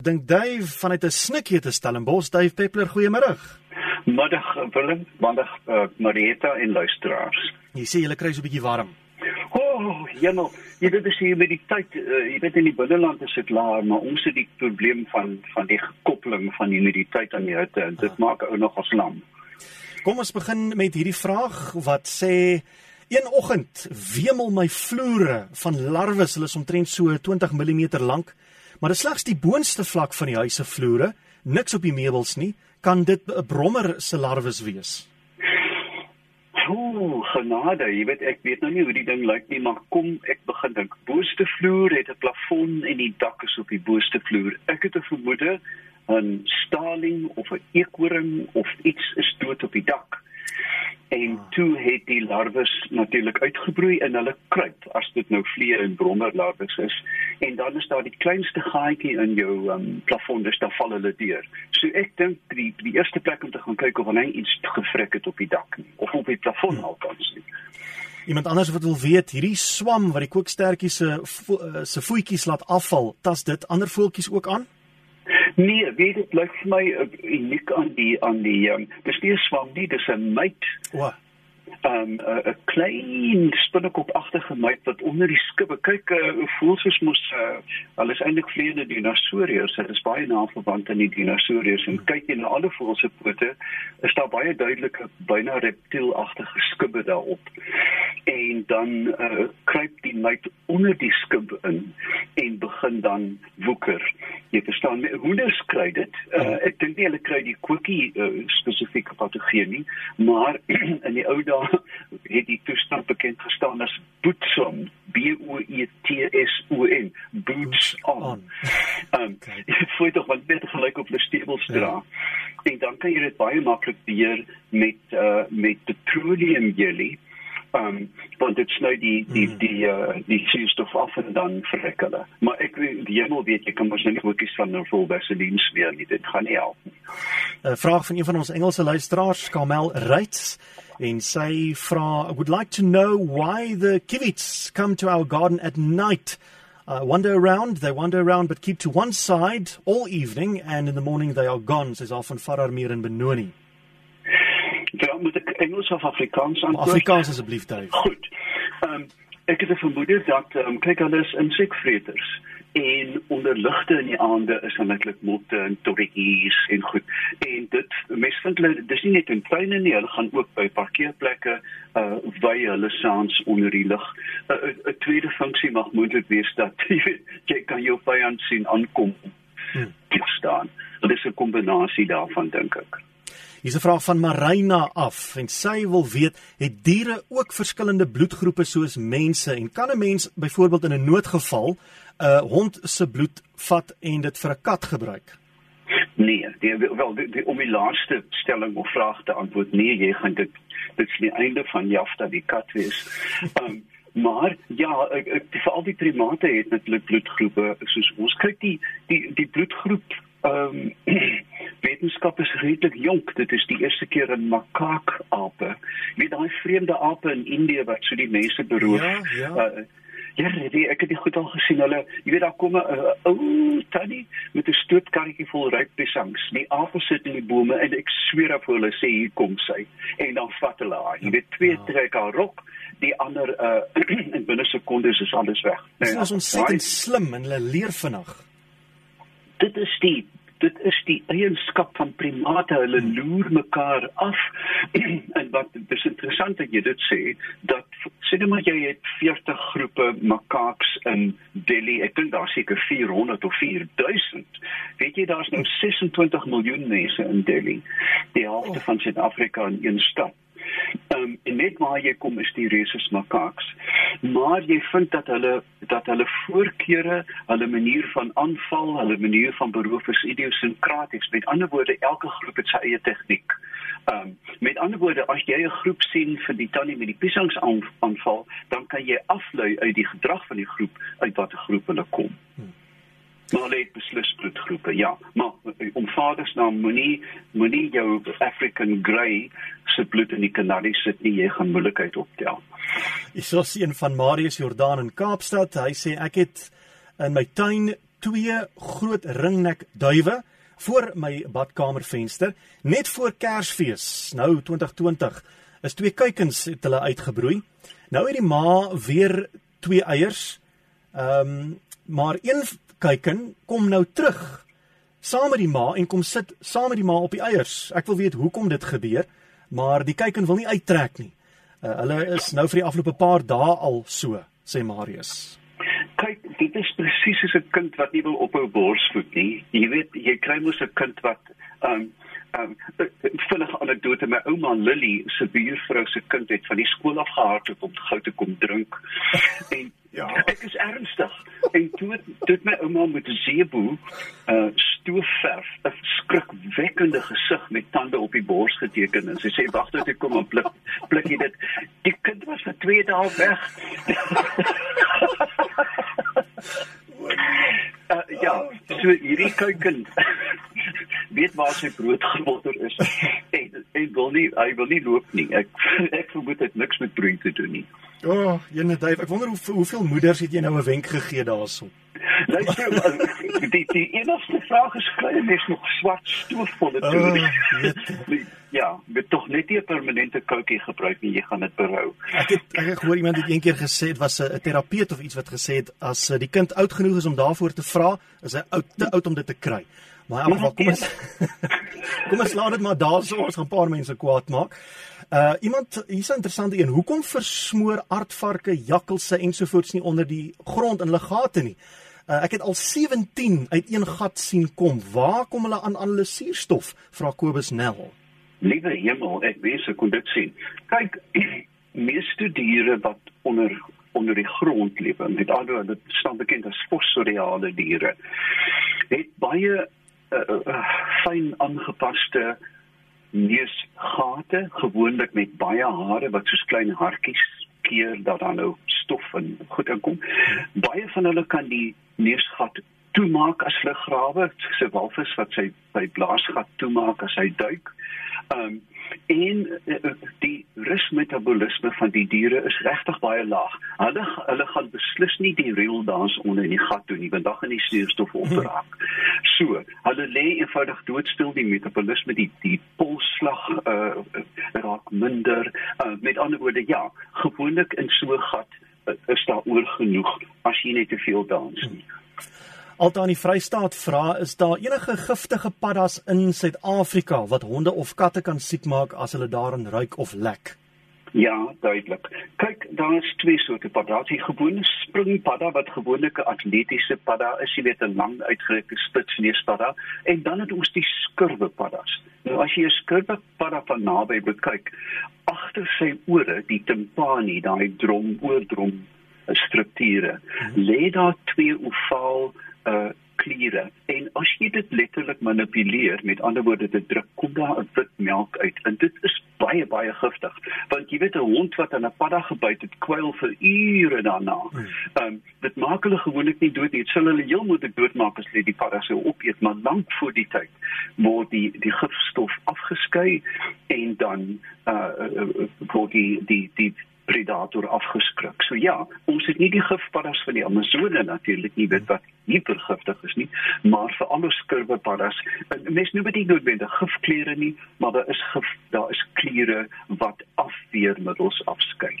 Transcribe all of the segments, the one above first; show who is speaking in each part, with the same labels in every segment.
Speaker 1: Dink Dave vanuit 'n snikkie te Stellenbosch, Dave Peppler, goeiemôre.
Speaker 2: Middag Willem, middag uh, Marieta en luisteraars.
Speaker 1: Jy sê jy kry so 'n bietjie warm.
Speaker 2: O, oh, jemmel, jy weet as jy met die tyd, uh, jy weet in die binneland is dit laer, maar ons het die probleem van van die gekoppeling van die humiditeit aan die hitte en dit ah. maak ou nog geslam.
Speaker 1: Kom ons begin met hierdie vraag wat sê Een oggend wemel my vloere van larwes, hulle is omtrent so 20 mm lank maar dit slegs die boonste vlak van die huis se vloere, niks op die meubels nie, kan dit 'n brommer se larwes wees.
Speaker 2: Ooh, genade, jy weet ek weet nou nie hoe die ding lyk nie, maar kom ek begin dink. Boonste vloer het 'n plafon en die dak is op die boonste vloer. Ek het 'n vermoede 'n staling of 'n eekhoring of iets is dood op die dak en toe het die larwes natuurlik uitgebroei in hulle kruip as dit nou vliee en brommer larwes is en dan is daar die kleinste gaatjie in jou um, plafon dis dan val hulle deur. So ek dink die die eerste plek om te gaan kyk of hy iets gefrik het op die dak nie of op die plafon hmm. alkans nie.
Speaker 1: Iemand anders wat wil weet, hierdie swam wat die kookstertjie se eh, se voetjies laat afval, tas dit ander voeltjies ook aan?
Speaker 2: Nee, weet dit lyk vir my uh, uniek aan die aan die um, dis nie swam nie, dis 'n myt.
Speaker 1: O.
Speaker 2: Um 'n uh, klein spinnekopagtige myt wat onder die skibbe kyk uh, voel soos mos uh, hulle is eintlik vleiende dinosourus. Dit is baie na verwant aan die dinosourus en kyk jy na alle voëls se pote, is daar baie duidelike byna reptielagtige skibbe daarop en dan uh, kruip die myt onder die skib in en begin dan woeker. Jy verstaan, hoenders kry dit. Uh, ek dink nie hulle kry die koekie uh, spesifieke patogeen nie, maar in die ou dae het die toestand bekend gestaan as bootsom, B O E T S O N, boots on. Ehm, dit voel tog wat beter gelyk op 'n stewelsdra. Ja. En dan kan jy dit baie maklik beheer met uh, met petroleum jelly um want dit sny die die hmm. die uh die suurstof af en dan vrek hulle. Maar ek weet die hemel weet jy kan mos net goedjies van 'n vol vaseline smeer nie. Dit gaan nie help nie.
Speaker 1: 'n Vraag van een van ons Engelse luisteraars, Kamel Reitz, en sy vra, I would like to know why the kivits come to our garden at night. Uh, wander around, they wander around but keep to one side all evening and in the morning they are gone, says often Farar Mir en Benoni.
Speaker 2: Ja, moet ek Engels of Afrikaans antwoord?
Speaker 1: Afrikaans asseblief, Dave.
Speaker 2: Goed. Ehm um, ek het 'n vermoede dat ehm um, kyk hulle is insekvreters en onder ligte in die aande is dan netlik motte en torretjies en goed. En dit mense vind hulle dis nie net in tuine nie, hulle gaan ook by parkeerplekke uh wy hulle saans onder die lig. 'n uh, 'n tweede funksie mag moontlik wees dat jy weet jy kan jou vyand sien aankom. Hmm. staan. Dit is 'n kombinasie daarvan dink ek.
Speaker 1: Hier's 'n vraag van Marina af en sy wil weet, het diere ook verskillende bloedgroepe soos mense en kan 'n mens byvoorbeeld in 'n noodgeval 'n uh, hond se bloed vat en dit vir 'n kat gebruik?
Speaker 2: Nee, die, wel die, die, om die laaste stelling of vraag te antwoord, nee, jy gaan dit dit is die einde van Jafta die kat wees. Um, maar ja, ek, ek, vir al die primate het natuurlik bloedgroepe soos ons kyk die die die bloedgroep ehm um, wetenskap is redelik jonk. Dit is die eerste keer 'n makaakape. Met daai vreemde ape in Indië wat so die mense beroof.
Speaker 1: Ja, ja. Uh,
Speaker 2: Ja, nee, ek het dit goed al gesien. Hulle, jy weet daar kom 'n uh, ou tannie met 'n stootkarretjie vol ryp pisangs. Die ape sit in die bome en ek sweer af hulle sê hier kom sy en dan vat hulle haar. Jy weet twee ja. trek haar rok, die ander uh in binne sekondes is alles weg.
Speaker 1: Dit is ontsettend slim en hulle leer vinnig
Speaker 2: dit is die dit is die eienskap van primate. Hulle loer mekaar af. En wat dis interessant dat jy dit sê dat sê net maar jy het 40 groepe makaaks in Delhi. Ek dink daar seker 400 of 4000 weet jy daar's nou 26 miljoen mense in Delhi. Die helfte van Suid-Afrika in een stad Ehm um, net waar jy kom is die rhesus makaaks. Maar jy vind dat hulle dat hulle voorkeure, hulle manier van aanval, hulle manier van beroof is idiosinkraties. Met ander woorde, elke groep het sy eie tegniek. Ehm um, met ander woorde, as jy 'n groep sien vir die tannie met die piesangs aanval, dan kan jy aflei uit die gedrag van die groep uit watter groep hulle kom. Hmm. Maar het beslis bloedgroepe. Ja, maar eh, om vaders naam moenie moenie jou African Grey se bloed in die kanarie sit nie, jy gaan moeilikheid optel.
Speaker 1: Ek sou sien van Marius Jordan in Kaapstad. Hy sê ek het in my tuin twee groot ringnek duwe voor my badkamervenster net voor Kersfees. Nou 2020 is twee kuikens het hulle uitgebroei. Nou het die ma weer twee eiers. Ehm um, maar een kuiken kom nou terug saam met die ma en kom sit saam met die ma op die eiers. Ek wil weet hoekom dit gebeur, maar die kuiken wil nie uittrek nie. Uh, hulle is nou vir die afgelope paar dae al so, sê Marius
Speaker 2: kyk, dit is presies soos 'n kind wat nie wil ophou borsvoed nie. Jy weet, jy kry mos 'n kind wat um um vinnige anekdote my ouma Lily se buurvrou se kind het van die skool af gehardloop om gou te kom drink. En ja, ek is ernstig. En toe toe my ouma met 'n zeeboe uh stoofverf 'n skrikwekkende gesig met tande op die bors geteken en sy sê wag tot ek kom en blik blik jy dit. Die kind was vir 2 dae weg. uh, ja, so hierdie kuiken weet waar sy brood gemotter is en wil nie hy wil nie loop nie. Ek ek vermoed dit niks met brood te doen nie.
Speaker 1: O, oh, jene Dave, ek wonder hoe hoeveel moeders het jy nou 'n wenk gegee daaroor?
Speaker 2: Luister, die die enigste vraag is jy mes nog swart stoof vol dit. Oh, ja, met tog net nie 'n permanente koutjie gebruik nie, jy gaan dit berou.
Speaker 1: Ek het ek het gehoor iemand het eendag gesê dit was 'n terapeut of iets wat gesê het as eh, die kind oud genoeg is om daarvoor te vra, is hy oud te oud om dit te kry. Maar in geval kom ons kom ons laat dit maar daar so ons gaan 'n paar mense kwaad maak. Uh iemand hier's 'n interessante een. Hoekom versmoor aardvarke, jakkalse ensovoorts nie onder die grond in hulle gate nie? Uh, ek het al 17 uit een gat sien kom. Waar kom hulle aan aan hulle suurstof? Vra Kobus Nel.
Speaker 2: Liewe hemel, ek weet se kon dit sien. Kyk, meeste diere wat onder onder die grond leef, met ander woorde, dit staan bekend as fossoriale diere, het baie uh, uh, fyn aangepaste neusgate, gewoonlik met baie hare wat soos klein hartjies keer dat dan nou stof en goed inkom. Baie van hulle kan die neusgat toemaak as hulle grawe, so 'n walvis wat sy by blaasgat toemaak as hy duik. Ehm um, en uh, die rusmetabolisme van die diere is regtig baie laag. Hulle hulle gaan beslis nie die reel dans onder in die gat doen nie, want dan gaan die suurstof opraak. So, hulle lê eenvoudig doodstil die metabolisme die die polsslag uh, raak minder. Uh, met ander woorde, ja, gewoonlik in so 'n gat uh, is daar oor genoeg as jy net te veel dans nie.
Speaker 1: Alta in die Vrystaat vra is daar enige giftige paddas in Suid-Afrika wat honde of katte kan siek maak as hulle daarin ruik of lek?
Speaker 2: Ja, duidelik. Kyk, daar is twee soorte paddas. Die gewone springpadda wat gewoonlik 'n atletiese padda is, jy weet 'n lang uitgerekte spitsneuspadda, en dan het ons die skurwepaddas. Nou as jy 'n skurwepadda van naby bekyk, agter sy ore, die timpani, daai drom, oordrom strukture, hmm. lê daar twee ovaal uh kliere en as jy dit letterlik manipuleer met ander woorde dit druk kom daar 'n wit melk uit en dit is baie baie giftig want jy weet 'n hond wat aan 'n padda gebyt het kwyl vir ure daarna. Hmm. Ehm um, dit maak hulle gewoonlik nie dood nie. Dit sal hulle heel moontlik doodmaak as hulle die padda sou opeet maar lank voor die tyd word die die gifstof afgeskei en dan uh, uh, uh word die die die predator afgeskrik. So ja, ons het nie die gifpaddas van die Amazone natuurlik nie weet wat hipergiftig is nie, maar vir alle skurwepaddas, mens noem dit nie noodwendig gifkleure nie, maar daar is gif, daar is kleure wat afweermiddels afskei.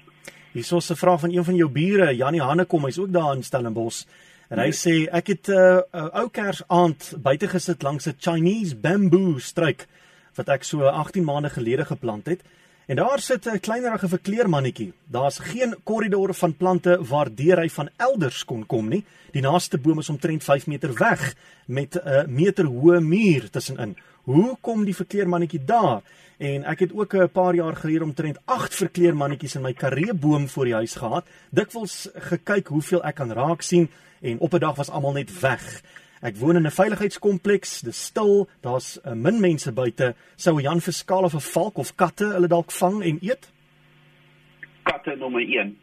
Speaker 1: Hierso 'n vraag van een van jou bure, Janie Hannekom, hy's ook daar in Stellenbosch. En hy nee. sê ek het 'n uh, uh, ou kers aand buite gesit langs 'n Chinese bamboo struik wat ek so 18 maande gelede geplant het. En daar sit 'n kleinerige verkleermannetjie. Daar's geen korridor van plante waardeur hy van elders kon kom nie. Die naaste boom is omtrent 5 meter weg met 'n meter hoë muur tussenin. Hoe kom die verkleermannetjie daar? En ek het ook 'n paar jaar gelede omtrent 8 verkleermannetjies in my kareeboom voor die huis gehad. Dikwels gekyk hoeveel ek kan raak sien en op 'n dag was almal net weg. Ek woon in 'n veiligheidskompleks, dis stil, daar's uh, min mense buite. Sou Jan Verskaal of 'n valk of katte hulle dalk vang en eet?
Speaker 2: Katte nommer 1.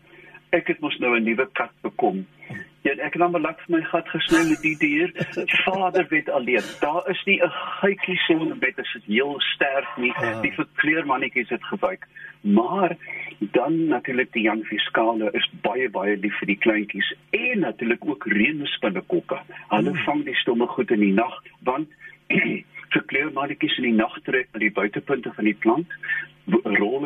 Speaker 2: Ek het mos nou 'n nuwe kat bekom. Ja, ek het nou maar laat my gat gesny met die dier. Vader weet alleen. Daar is nie 'n geitjie son in bed as dit heel sterk nie.
Speaker 1: Ja.
Speaker 2: Die verkleurmannetjies het gebruik. Maar dan natuurlik die Jan Fiskale is baie baie lief vir die kleintjies en natuurlik ook reënspinnekoppe. Hulle
Speaker 1: Hmm.
Speaker 2: vang die stomme goed in die nag want verkleurmannetjies in die nag trek na die buitepunte van die plant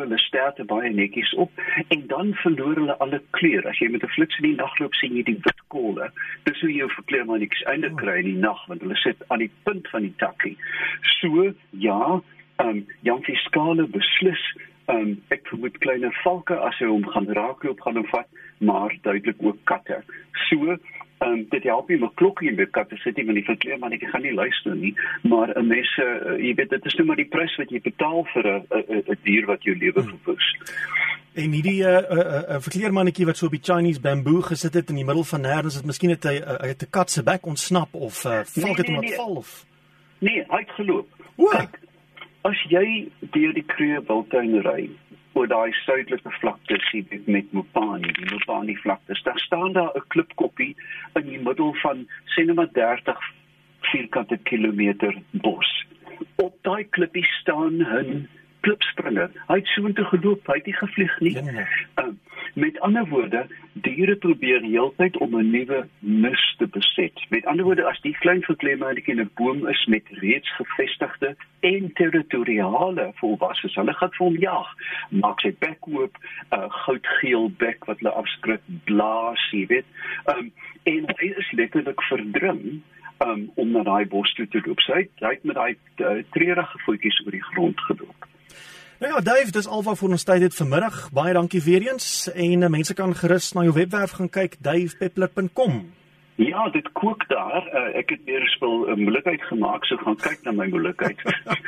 Speaker 2: hulle sterte baie netjies op en dan verloor hulle alle kleur. As jy met 'n flits in die nag loop, sien jy die wit kolle. Dis hoe jou verkleurmannetjies eintlik kry in die nag want hulle sit aan die punt van die takkie. So ja, ehm um, Jan Fiskale beslis ehm um, ek vermoed kleine valke as hy hom gaan raakloop gaan hom vat, maar duidelik ook katte. So Ehm um, dit help nie met klokkie en met katte sit nie want die verkleermannetjie gaan nie luister nie, maar 'n mens uh, jy weet dit is nou maar die prys wat jy betaal vir 'n 'n 'n dier wat jou lewe verwoes.
Speaker 1: En hierdie 'n uh, 'n uh, uh, verkleermannetjie wat so op die Chinese bamboo gesit het in die middel van nêrens, het miskien het hy uh, het 'n kat se bek ontsnap of uh,
Speaker 2: Nee,
Speaker 1: valk het hom
Speaker 2: nee,
Speaker 1: laat
Speaker 2: nee.
Speaker 1: val of
Speaker 2: Nee, hy het geloop.
Speaker 1: O.
Speaker 2: Kyk, as jy deur die Kruger Wildtuin ry oor daai suidelike vlaktes sien met, met Mopani, die Mopani vlaktes, daar staan daar 'n klipkoppie in die middel van sê net maar 30 vierkante kilometer bos. Op daai klippie staan 'n klipspringer. Hy het soontoe geloop, hy het nie gevlieg nie.
Speaker 1: Ja.
Speaker 2: Uh, met ander woorde, diere probeer heeltyd om 'n nuwe nis te beset. Met ander woorde, as die klein verklemmertjie in 'n boom is met reeds gevestigde en territoriale volwassenes, hulle gaan vir hom jag. Maak sy bek oop, 'n uh, goudgeel bek wat hulle afskrik, blaas, jy weet. Um, en hy is letterlik verdring um, om na daai bos toe te loop. Sy het, hy het met daai uh, treurige voetjies oor die grond geloop.
Speaker 1: Nou ja, Dave, dis alwaar vir ons tyd het vanmiddag. Baie dankie weer eens en uh, mense kan gerus na jou webwerf gaan kyk, davepeppler.com.
Speaker 2: Ja, dit kook daar. Uh, ek het weer spul 'n moeilikheid gemaak, so gaan kyk na my moeilikheid.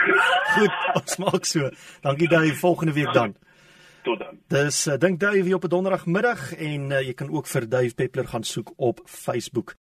Speaker 1: Goed, ons maak so. Dankie Dave, volgende week dan.
Speaker 2: Tot dan.
Speaker 1: Dis uh, dink Dave hier op 'n donderdagmiddag en uh, jy kan ook vir Dave Peppler gaan soek op Facebook.